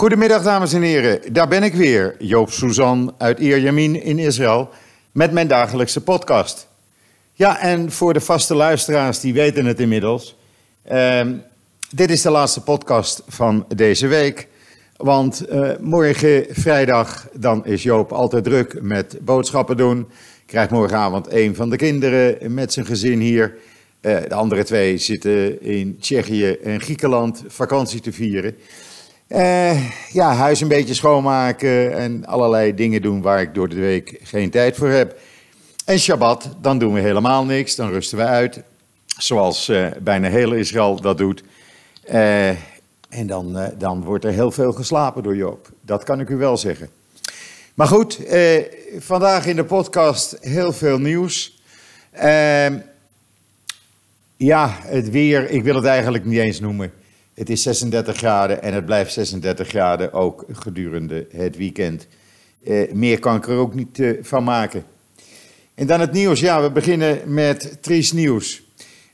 Goedemiddag dames en heren, daar ben ik weer, Joop Suzan uit Ierjamin in Israël, met mijn dagelijkse podcast. Ja, en voor de vaste luisteraars, die weten het inmiddels. ehm, dit is de laatste podcast van deze week. Want eh, morgen, vrijdag, dan is Joop altijd druk met boodschappen doen. Krijgt morgenavond een van de kinderen met zijn gezin hier. Eh, de andere twee zitten in Tsjechië en Griekenland vakantie te vieren. Eh, ja, huis een beetje schoonmaken en allerlei dingen doen waar ik door de week geen tijd voor heb. En Shabbat, dan doen we helemaal niks, dan rusten we uit. Zoals eh, bijna heel Israël dat doet. Eh, en dan, dan wordt er heel veel geslapen door Joop. Dat kan ik u wel zeggen. Maar goed, vandaag in de podcast heel veel nieuws. Ehm, ja, het weer, ik wil het eigenlijk niet eens noemen. Het is 36 graden en het blijft 36 graden ook gedurende het weekend. Eh, meer kan ik er ook niet eh, van maken. En dan het nieuws. Ja, we beginnen met triest nieuws.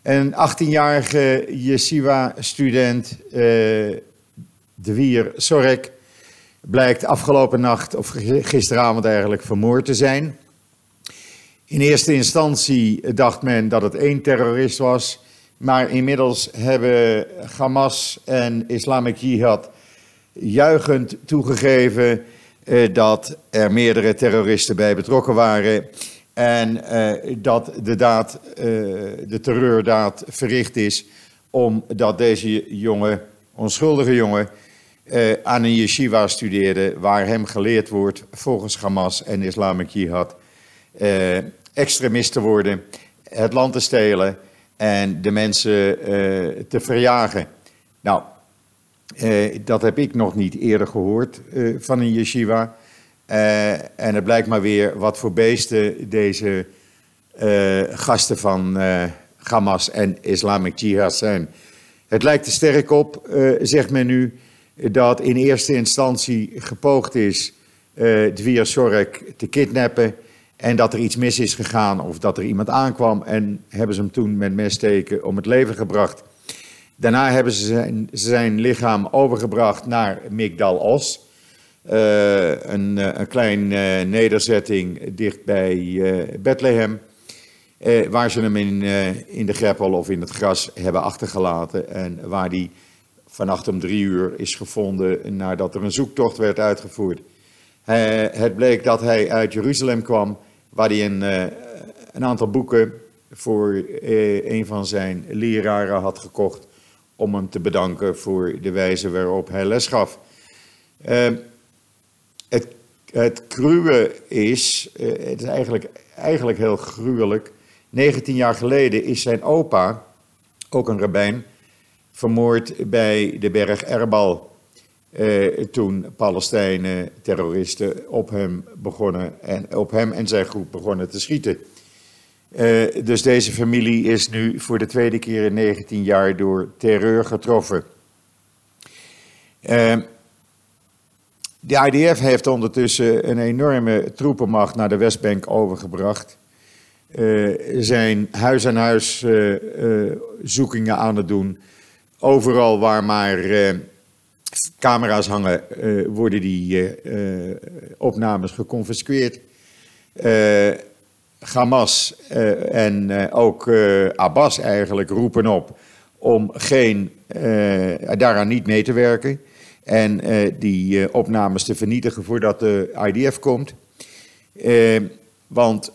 Een 18-jarige Yeshiva-student, eh de Sorek, blijkt afgelopen nacht, of gisteravond eigenlijk, vermoord te zijn. In eerste instantie dacht men dat het één terrorist was, maar inmiddels hebben Hamas en Islamic Jihad juichend toegegeven eh, dat er meerdere terroristen bij betrokken waren en eh, dat de, daad, eh, de terreurdaad verricht is omdat deze jongen, onschuldige jongen, aan een yeshiva studeerde waar hem geleerd wordt volgens Hamas en Islamic Jihad extremist te worden, het land te stelen en de mensen eh, te verjagen. Nou, eh, dat heb ik nog niet eerder gehoord eh, van een yeshiva. En het blijkt maar weer wat voor beesten deze gasten van Hamas en Islamic Jihad zijn. Het lijkt er sterk op, zegt men nu, dat in eerste instantie gepoogd is eh Dwyer Sorek te kidnappen. En dat er iets mis is gegaan of dat er iemand aankwam en hebben ze hem toen met messteken om het leven gebracht. Daarna hebben ze zijn, lichaam overgebracht naar Migdal Os. Eh, een, eh, een klein eh, nederzetting dicht bij eh, Bethlehem. eh, waar ze hem in, in de greppel of in het gras hebben achtergelaten. En waar die vannacht om drie uur is gevonden nadat er een zoektocht werd uitgevoerd. Eh, het bleek dat hij uit Jeruzalem kwam, waar hij een, eh, een aantal boeken voor eh, een van zijn leraren had gekocht. Om hem te bedanken voor de wijze waarop hij les gaf. Eh, het, het cruwe is, het is eigenlijk, eigenlijk heel gruwelijk. 19 jaar geleden is zijn opa, ook een rabbijn, vermoord bij de berg Erbal. Eh, toen Palestijnen, terroristen, op hem, begonnen en, op hem en zijn groep begonnen te schieten. Eh, dus deze familie is nu voor de tweede keer in 19 jaar door terreur getroffen. Eh, de IDF heeft ondertussen een enorme troepenmacht naar de Westbank overgebracht. Zijn huis-aan-huis eh, eh, zoekingen aan het doen. Overal waar maar camera's hangen, eh, worden die eh, eh, opnames geconfiskeerd. Eh, Hamas en ook Abbas eigenlijk roepen op om geen, daaraan niet mee te werken. En die opnames te vernietigen voordat de IDF komt. Want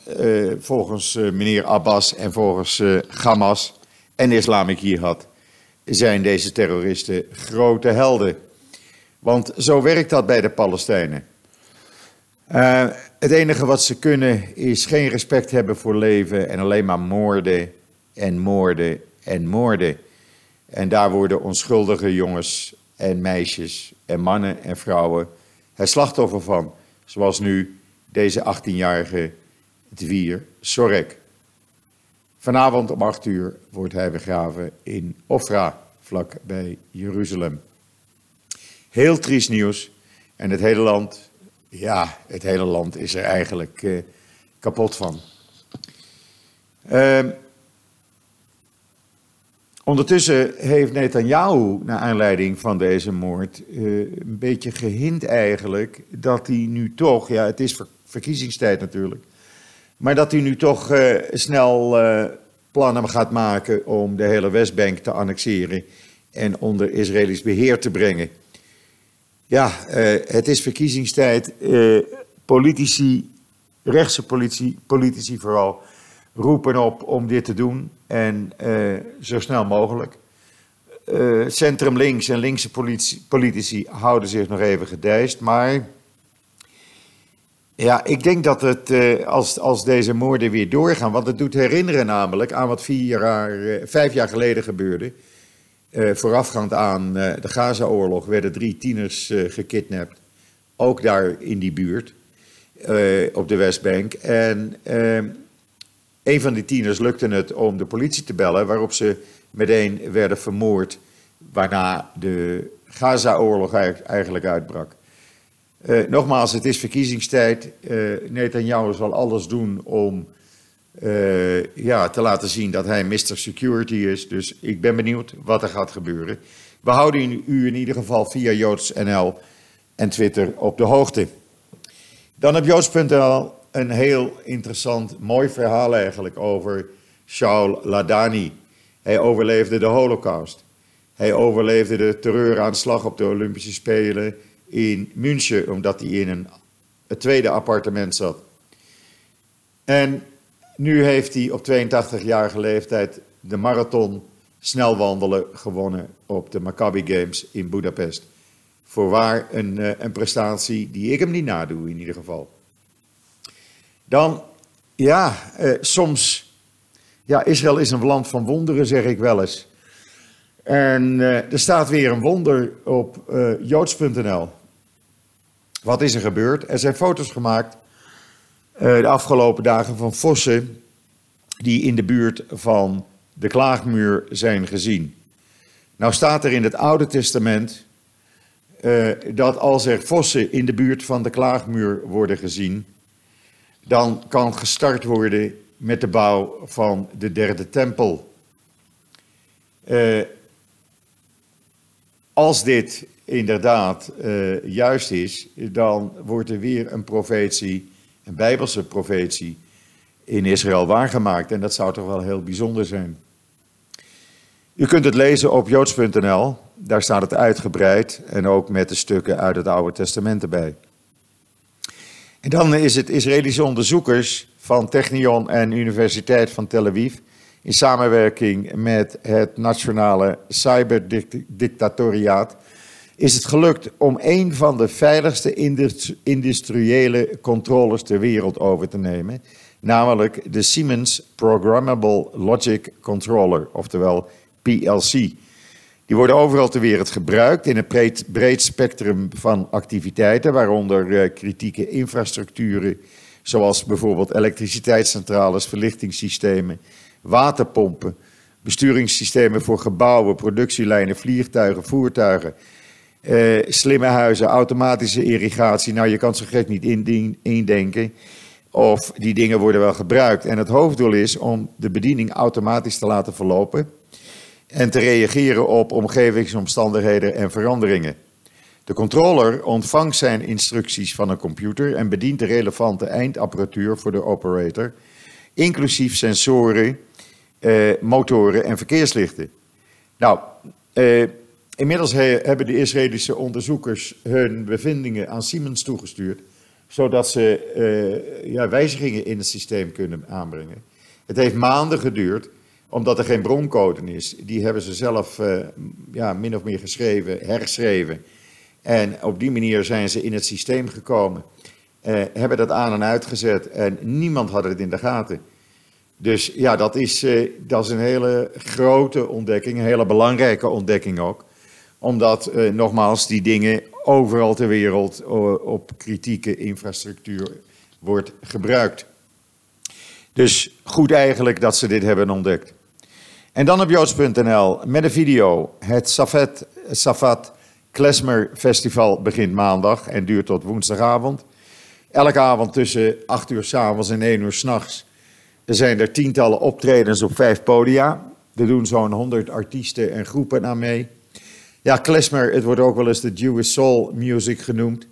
volgens meneer Abbas en volgens Hamas en Islamic Jihad zijn deze terroristen grote helden. Want zo werkt dat bij de Palestijnen. Eh, het enige wat ze kunnen is geen respect hebben voor leven en alleen maar moorden en moorden en moorden. En daar worden onschuldige jongens en meisjes en mannen en vrouwen het slachtoffer van. Zoals nu deze 18-jarige Dwyer Sorek. Vanavond om 8 uur wordt hij begraven in Ofra, vlak bij Jeruzalem. Heel triest nieuws. En het hele land, ja, het hele land is er eigenlijk eh, kapot van. Ehm, ondertussen heeft Netanyahu, naar aanleiding van deze moord, uh, een beetje gehint eigenlijk dat hij nu toch, ja, het is verkiezingstijd natuurlijk, maar dat hij nu toch uh, snel uh, plannen gaat maken om de hele Westbank te annexeren en onder Israëlisch beheer te brengen. Ja, het is verkiezingstijd. politici, rechtse politici, politici vooral, roepen op om dit te doen en uh, zo snel mogelijk. Centrum links en linkse politici, politici, houden zich nog even gedijst, maar ja, ik denk dat het, uh, als, als deze moorden weer doorgaan, want het doet herinneren namelijk aan wat vier jaar, vijf jaar geleden gebeurde. voorafgaand aan de Gaza-oorlog werden drie tieners gekidnapt, ook daar in die buurt, op de Westbank. En een van die tieners lukte het om de politie te bellen, waarop ze meteen werden vermoord, waarna de Gaza-oorlog eigenlijk uitbrak. Uh, nogmaals, het is verkiezingstijd. Uh, Netanyahu zal alles doen om uh, ja, te laten zien dat hij Mr. Security is. Dus ik ben benieuwd wat er gaat gebeuren. We houden u in ieder geval via JoodsNL en Twitter op de hoogte. Dan op joods.nl een heel interessant, mooi verhaal eigenlijk over Shaul Ladani. Hij overleefde de Holocaust. Hij overleefde de terreuraanslag op de Olympische Spelen in München, omdat hij in een, het tweede appartement zat. En nu heeft hij op 82-jarige leeftijd de marathon snelwandelen gewonnen op de Maccabi Games in Budapest. Voorwaar een, eh, een prestatie die ik hem niet nadoe in ieder geval. Dan, ja, eh, soms, ja, Israël is een land van wonderen, zeg ik wel eens. En eh, er staat weer een wonder op joods.nl. Wat is er gebeurd? Er zijn foto's gemaakt uh, de afgelopen dagen van vossen die in de buurt van de klaagmuur zijn gezien. Nou staat er in het Oude Testament uh, dat als er vossen in de buurt van de klaagmuur worden gezien, dan kan gestart worden met de bouw van de derde tempel. Uh, als dit inderdaad uh, juist is, dan wordt er weer een profetie, een bijbelse profetie, in Israël waargemaakt. En dat zou toch wel heel bijzonder zijn. U kunt het lezen op joods.nl, daar staat het uitgebreid en ook met de stukken uit het Oude Testament erbij. En dan is het Israëlische onderzoekers van Technion en Universiteit van Tel Aviv in samenwerking met het Nationale Cyberdictatoriaat is het gelukt om een van de veiligste industriële controllers ter wereld over te nemen, namelijk de Siemens Programmable Logic Controller, oftewel PLC. Die worden overal ter wereld gebruikt in een breed, spectrum van activiteiten, waaronder uh, kritieke infrastructuren, zoals bijvoorbeeld elektriciteitscentrales, verlichtingssystemen, waterpompen, besturingssystemen voor gebouwen, productielijnen, vliegtuigen, voertuigen, uh, slimme huizen, automatische irrigatie. Nou, je kan zo gek niet indenken. Of die dingen worden wel gebruikt. En het hoofddoel is om de bediening automatisch te laten verlopen en te reageren op omgevingsomstandigheden en veranderingen. De controller ontvangt zijn instructies van een computer en bedient de relevante eindapparatuur voor de operator, inclusief sensoren, eh, motoren en verkeerslichten. Nou, eh, inmiddels he, hebben de Israëlische onderzoekers hun bevindingen aan Siemens toegestuurd, zodat ze eh, ja, wijzigingen in het systeem kunnen aanbrengen. Het heeft maanden geduurd omdat er geen broncode is. Die hebben ze zelf ja, min of meer geschreven, herschreven. En op die manier zijn ze in het systeem gekomen. Hebben dat aan en uitgezet en niemand had het in de gaten. Dus ja, dat is, uh, dat is een hele grote ontdekking, een hele belangrijke ontdekking ook. Omdat, nogmaals, die dingen overal ter wereld op kritieke infrastructuur wordt gebruikt. Dus goed eigenlijk dat ze dit hebben ontdekt. En dan op joods.nl met een video. Het Safet, Safat Klesmer Festival begint maandag en duurt tot woensdagavond. Elke avond tussen 8 uur s avonds en 1 uur s'nachts. Er zijn er tientallen optredens op vijf podia. Er doen zo'n 100 artiesten en groepen aan mee. Ja, klezmer, het wordt ook wel eens de Jewish Soul Music genoemd.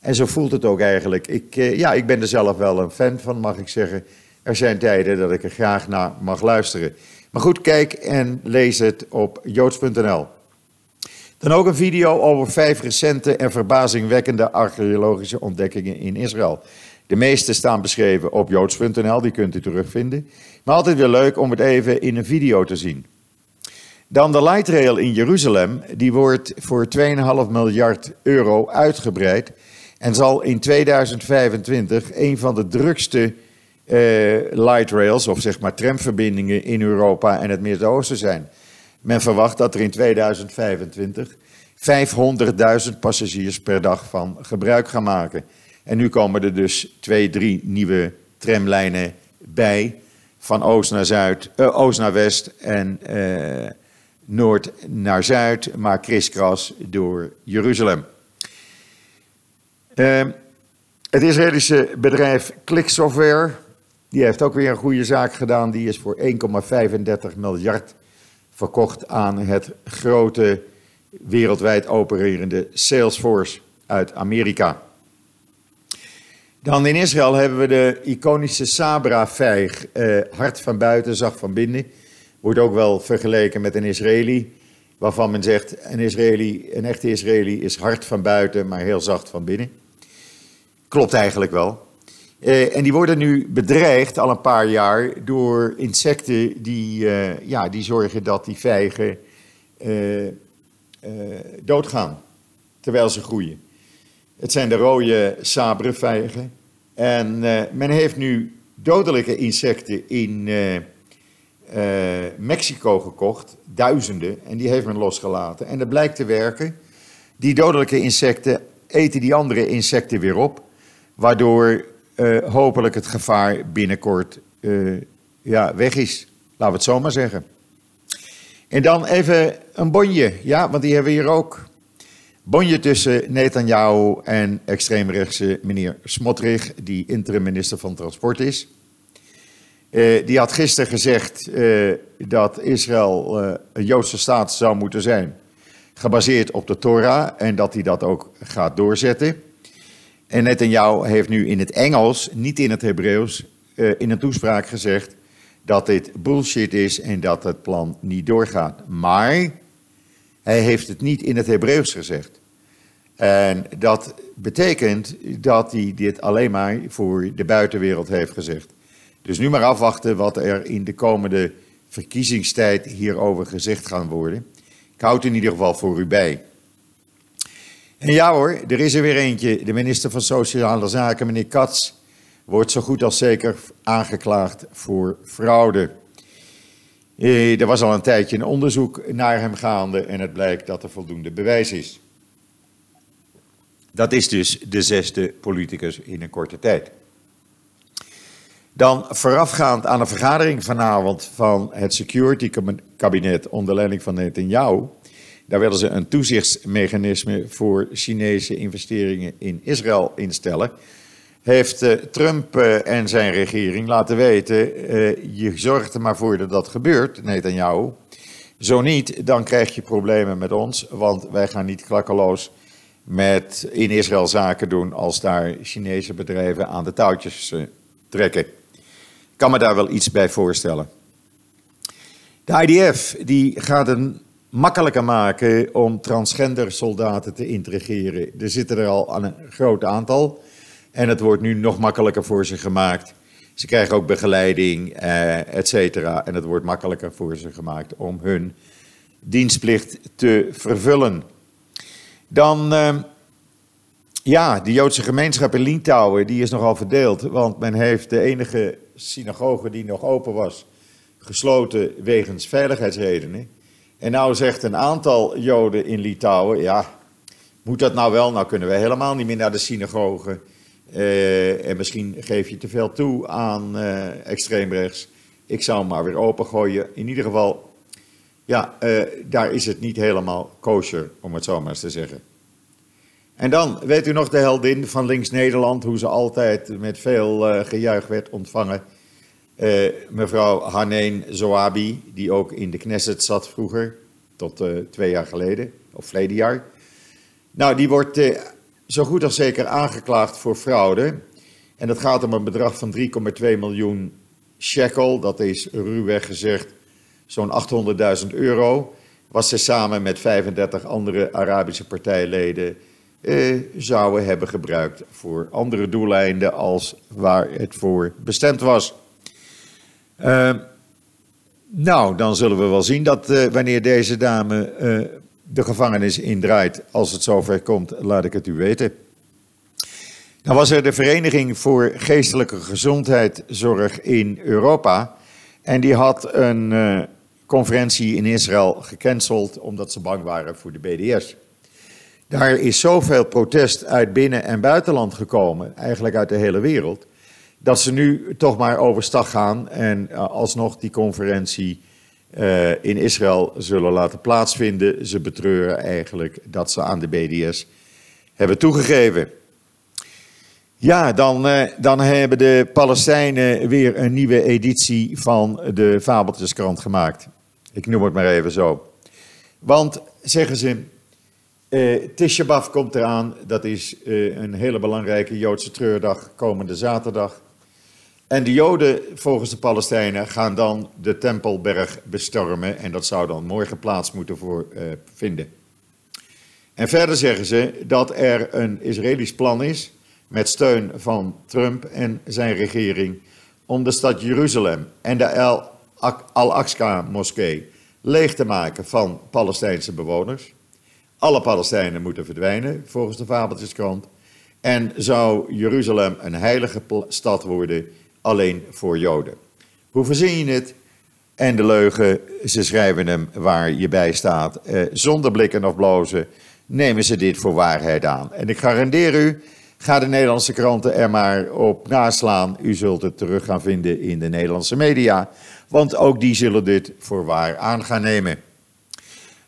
En zo voelt het ook eigenlijk. Ik, eh, ja, ik ben er zelf wel een fan van, mag ik zeggen. Er zijn tijden dat ik er graag naar mag luisteren. Maar goed, kijk en lees het op joods.nl. Dan ook een video over vijf recente en verbazingwekkende archeologische ontdekkingen in Israël. De meeste staan beschreven op joods.nl, die kunt u terugvinden. Maar altijd weer leuk om het even in een video te zien. Dan de light rail in Jeruzalem, die wordt voor 2,5 miljard euro uitgebreid en zal in 2025 een van de drukste uh, light rails, of zeg maar tramverbindingen in Europa en het Midden-Oosten zijn. Men verwacht dat er in 2025 500.000 passagiers per dag van gebruik gaan maken. En nu komen er dus twee, drie nieuwe tramlijnen bij. Van oost naar, zuid, uh, oost naar west en uh, noord naar zuid, maar kriskras door Jeruzalem. Uh, het Israëlische bedrijf Click Software, die heeft ook weer een goede zaak gedaan. Die is voor 1,35 miljard verkocht aan het grote wereldwijd opererende Salesforce uit Amerika. Dan in Israël hebben we de iconische Sabra-vijg, eh, hard van buiten, zacht van binnen. Wordt ook wel vergeleken met een Israëli, waarvan men zegt een, Israëli, een echte Israëli is hard van buiten, maar heel zacht van binnen. Klopt eigenlijk wel. Eh, en die worden nu bedreigd al een paar jaar door insecten die, uh, ja, die zorgen dat die vijgen doodgaan terwijl ze groeien. Het zijn de rode sabrenvijgen. En men heeft nu dodelijke insecten in Mexico gekocht, duizenden, en die heeft men losgelaten. En dat blijkt te werken. Die dodelijke insecten eten die andere insecten weer op, waardoor hopelijk het gevaar binnenkort ja, weg is. Laten we het zo maar zeggen. En dan even een bonje, ja, want die hebben we hier ook. Bonje tussen Netanyahu en extreemrechtse meneer Smotrich, die interim minister van Transport is. Uh, die had gisteren gezegd dat Israël een Joodse staat zou moeten zijn, gebaseerd op de Torah, en dat hij dat ook gaat doorzetten. En Netanyahu heeft nu in het Engels, niet in het Hebreeuws, in een toespraak gezegd dat dit bullshit is en dat het plan niet doorgaat. Maar hij heeft het niet in het Hebreeuws gezegd. En dat betekent dat hij dit alleen maar voor de buitenwereld heeft gezegd. Dus nu maar afwachten wat er in de komende verkiezingstijd hierover gezegd gaan worden. Ik houd in ieder geval voor u bij. En ja hoor, er is er weer eentje. De minister van Sociale Zaken, meneer Katz, wordt zo goed als zeker aangeklaagd voor fraude. Eh, er was al een tijdje een onderzoek naar hem gaande en het blijkt dat er voldoende bewijs is. Dat is dus de zesde politicus in een korte tijd. Dan voorafgaand aan een vergadering vanavond van het Security Kabinet onder leiding van Netanyahu daar willen ze een toezichtsmechanisme voor Chinese investeringen in Israël instellen. Heeft uh, Trump uh, en zijn regering laten weten, uh, je zorgt er maar voor dat dat gebeurt, Netanyahu. Zo niet, dan krijg je problemen met ons, want wij gaan niet klakkeloos met in Israël zaken doen als daar Chinese bedrijven aan de touwtjes trekken. Ik kan me daar wel iets bij voorstellen. De IDF die gaat een makkelijker maken om transgender soldaten te integreren. Er zitten er al een groot aantal en het wordt nu nog makkelijker voor ze gemaakt. Ze krijgen ook begeleiding, eh, et cetera. En het wordt makkelijker voor ze gemaakt om hun dienstplicht te vervullen. Dan, eh, ja, de Joodse gemeenschap in Litouwen, die is nogal verdeeld. Want men heeft de enige synagoge die nog open was, gesloten wegens veiligheidsredenen. En nou zegt een aantal Joden in Litouwen, ja, moet dat nou wel? Nou kunnen we helemaal niet meer naar de synagoge. Uh, en misschien geef je te veel toe aan uh, extreemrechts. Ik zou hem maar weer opengooien. In ieder geval, ja, uh, daar is het niet helemaal kosher, om het zo maar eens te zeggen. En dan, weet u nog de heldin van Links Nederland, hoe ze altijd met veel gejuich werd ontvangen. Mevrouw Haneen Zoabi, die ook in de Knesset zat vroeger, tot twee jaar geleden, of verleden jaar. Nou, die wordt zo goed als zeker aangeklaagd voor fraude. En dat gaat om een bedrag van 3,2 miljoen shekel, dat is ruwweg gezegd zo'n 800.000 euro. Was ze samen met 35 andere Arabische partijleden zouden hebben gebruikt voor andere doeleinden als waar het voor bestemd was. Uh, nou, dan zullen we wel zien dat uh, wanneer deze dame uh, de gevangenis indraait, als het zover komt, laat ik het u weten. Dan was er de Vereniging voor Geestelijke Gezondheidszorg in Europa. En die had een uh, conferentie in Israël gecanceld omdat ze bang waren voor de BDS. Daar is zoveel protest uit binnen- en buitenland gekomen, eigenlijk uit de hele wereld dat ze nu toch maar overstag gaan en uh, alsnog die conferentie uh, in Israël zullen laten plaatsvinden. Ze betreuren eigenlijk dat ze aan de BDS hebben toegegeven. Ja, dan, uh, dan hebben de Palestijnen weer een nieuwe editie van de Fabeltjeskrant gemaakt. Ik noem het maar even zo. Want, zeggen ze, uh, Tisha B'Av komt eraan. Dat is een hele belangrijke Joodse treurdag komende zaterdag. En de Joden, volgens de Palestijnen, gaan dan de Tempelberg bestormen. En dat zou dan morgen plaats moeten voor, uh, vinden. En verder zeggen ze dat er een Israëlisch plan is, met steun van Trump en zijn regering, om de stad Jeruzalem en de Al-Aqsa-moskee leeg te maken van Palestijnse bewoners. Alle Palestijnen moeten verdwijnen, volgens de Fabeltjeskrant. En zou Jeruzalem een heilige stad worden alleen voor Joden. Hoe verzin je het? En de leugen, ze schrijven hem waar je bij staat. Eh, zonder blikken of blozen nemen ze dit voor waarheid aan. En ik garandeer u, ga de Nederlandse kranten er maar op naslaan. U zult het terug gaan vinden in de Nederlandse media. Want ook die zullen dit voor waar aan gaan nemen.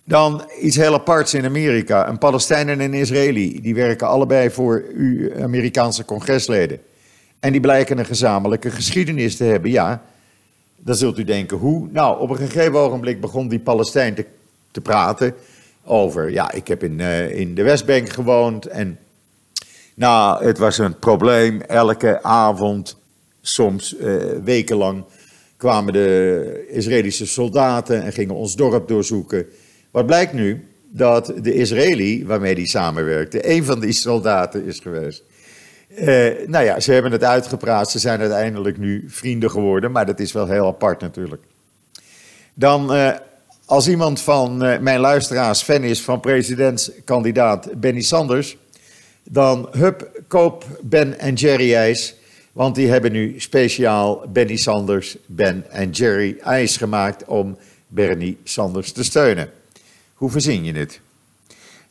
Dan iets heel aparts in Amerika. Een Palestijn en een. Die werken allebei voor u Amerikaanse congresleden. En die blijken een gezamenlijke geschiedenis te hebben. Ja, dan zult u denken, hoe? Nou, op een gegeven ogenblik begon die Palestijn te, te praten over... Ja, ik heb in, uh, in de Westbank gewoond en... Nou, het was een probleem. Elke avond, soms uh, wekenlang, kwamen de Israëlische soldaten en gingen ons dorp doorzoeken. Wat blijkt nu? Dat de Israëli waarmee die samenwerkte, een van die soldaten is geweest. Uh, nou ja, ze hebben het uitgepraat. Ze zijn uiteindelijk nu vrienden geworden. Maar dat is wel heel apart natuurlijk. Dan, uh, als iemand van uh, mijn luisteraars fan is van presidentskandidaat Benny Sanders. Dan hup, koop Ben en Jerry ijs. Want die hebben nu speciaal Benny Sanders, Ben en Jerry ijs gemaakt om Bernie Sanders te steunen. Hoe verzin je het?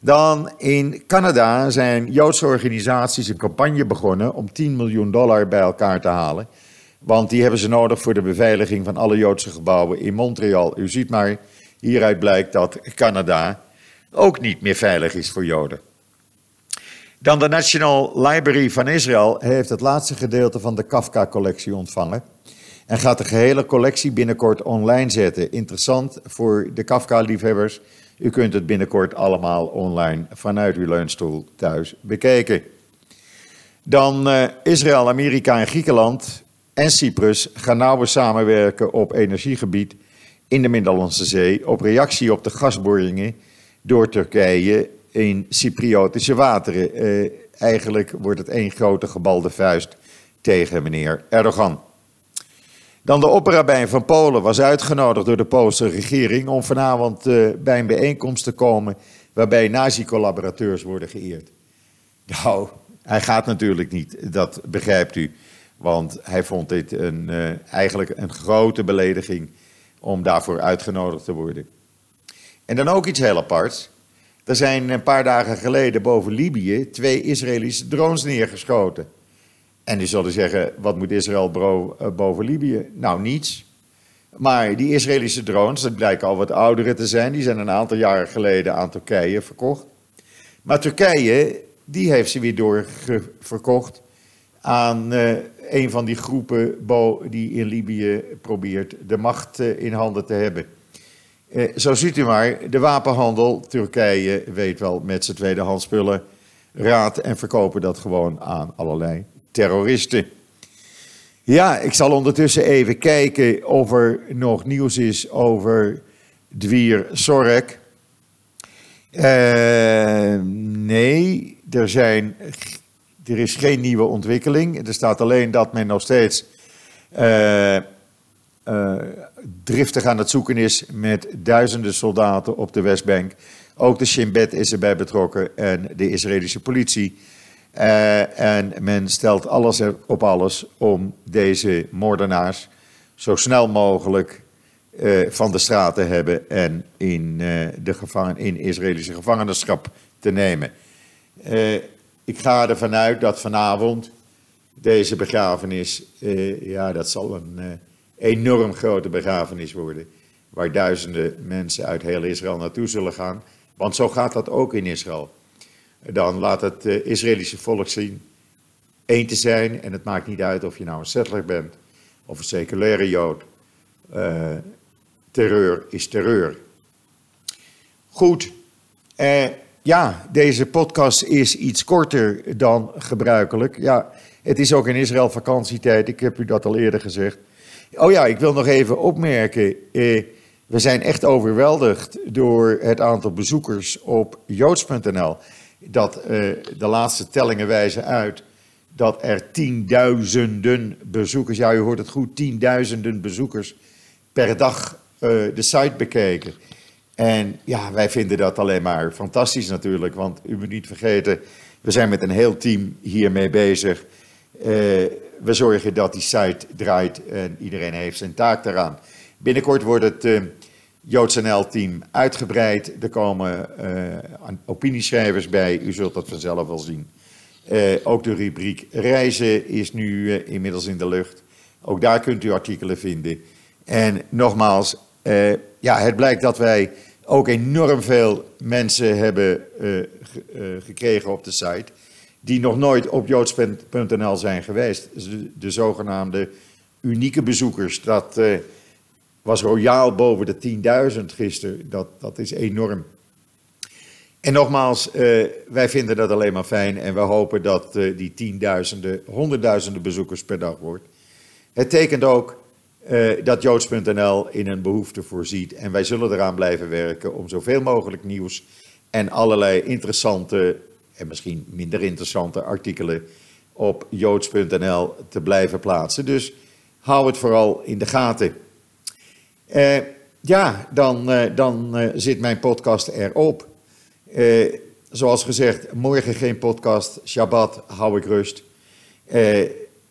Dan in Canada zijn Joodse organisaties een campagne begonnen om 10 miljoen dollar bij elkaar te halen. Want die hebben ze nodig voor de beveiliging van alle Joodse gebouwen in Montreal. U ziet maar, hieruit blijkt dat Canada ook niet meer veilig is voor Joden. Dan de National Library van Israël heeft het laatste gedeelte van de Kafka-collectie ontvangen. En gaat de gehele collectie binnenkort online zetten. Interessant voor de Kafka-liefhebbers u kunt het binnenkort allemaal online vanuit uw leunstoel thuis bekijken. Dan uh, Israël, Amerika en Griekenland en Cyprus gaan nauwer samenwerken op energiegebied in de Middellandse Zee op reactie op de gasboringen door Turkije in Cypriotische wateren. Uh, eigenlijk wordt het één grote gebalde vuist tegen meneer Erdogan. Dan de opperrabijn van Polen was uitgenodigd door de Poolse regering om vanavond uh, bij een bijeenkomst te komen waarbij nazi-collaborateurs worden geëerd. Nou, hij gaat natuurlijk niet, dat begrijpt u. Want hij vond dit een, uh, eigenlijk een grote belediging om daarvoor uitgenodigd te worden. En dan ook iets heel aparts. Er zijn een paar dagen geleden boven Libië twee Israëlische drones neergeschoten. En die zullen zeggen, wat moet Israël eh, boven Libië? Nou, niets. Maar die Israëlische drones, dat blijken al wat oudere te zijn, die zijn een aantal jaren geleden aan Turkije verkocht. Maar Turkije, die heeft ze weer doorverkocht aan uh, een van die groepen die in Libië probeert de macht in handen te hebben. zo ziet u maar, de wapenhandel, Turkije weet wel met zijn tweedehands spullen raad en verkopen dat gewoon aan allerlei terroristen. Ja, ik zal ondertussen even kijken of er nog nieuws is over Dwier Sorek. Uh, nee, er, zijn, er is geen nieuwe ontwikkeling. Er staat alleen dat men nog steeds uh, uh, driftig aan het zoeken is met duizenden soldaten op de Westbank. Ook de Shin Bet is erbij betrokken en de Israëlische politie. Uh, en men stelt alles op alles om deze moordenaars zo snel mogelijk uh, van de straat te hebben en in, uh, de gevangen, in Israëlische gevangenschap te nemen. ik ga ervan uit dat vanavond deze begrafenis, ja, dat zal een enorm grote begrafenis worden, waar duizenden mensen uit heel Israël naartoe zullen gaan. Want zo gaat dat ook in Israël. Dan laat het uh, Israëlische volk zien één te zijn. En het maakt niet uit of je nou een settler bent of een seculaire Jood. Uh, terreur is terreur. Goed. Uh, ja, deze podcast is iets korter dan gebruikelijk. Ja, het is ook in Israël vakantietijd. Ik heb u dat al eerder gezegd. Oh ja, ik wil nog even opmerken. We zijn echt overweldigd door het aantal bezoekers op joods.nl. Dat uh, de laatste tellingen wijzen uit dat er tienduizenden bezoekers, ja u hoort het goed, tienduizenden bezoekers per dag uh, de site bekeken. En ja, wij vinden dat alleen maar fantastisch natuurlijk, want u moet niet vergeten, we zijn met een heel team hiermee bezig. Uh, we zorgen dat die site draait en iedereen heeft zijn taak daaraan. Binnenkort wordt het JoodsNL-team uitgebreid. Er komen uh, opinieschrijvers bij, u zult dat vanzelf wel zien. Uh, ook de rubriek reizen is nu uh, inmiddels in de lucht. Ook daar kunt u artikelen vinden. En nogmaals, ja, het blijkt dat wij ook enorm veel mensen hebben gekregen op de site. die nog nooit op joods.nl zijn geweest. De zogenaamde unieke bezoekers. Dat was royaal boven de 10.000 gisteren. Dat, dat is enorm. En nogmaals, uh, wij vinden dat alleen maar fijn en we hopen dat uh, die tienduizenden, honderdduizenden bezoekers per dag wordt. Het tekent ook uh, dat joods.nl in een behoefte voorziet en wij zullen eraan blijven werken om zoveel mogelijk nieuws en allerlei interessante en misschien minder interessante artikelen op joods.nl te blijven plaatsen. Dus hou het vooral in de gaten. Uh, ja, dan, uh, dan uh, zit mijn podcast erop. zoals gezegd, morgen geen podcast. Shabbat, hou ik rust.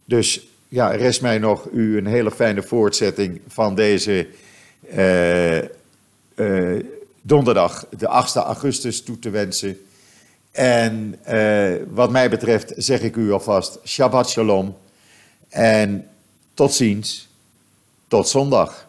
dus ja, rest mij nog u een hele fijne voortzetting van deze donderdag, de 8 augustus, toe te wensen. En wat mij betreft zeg ik u alvast Shabbat Shalom. En tot ziens, tot zondag.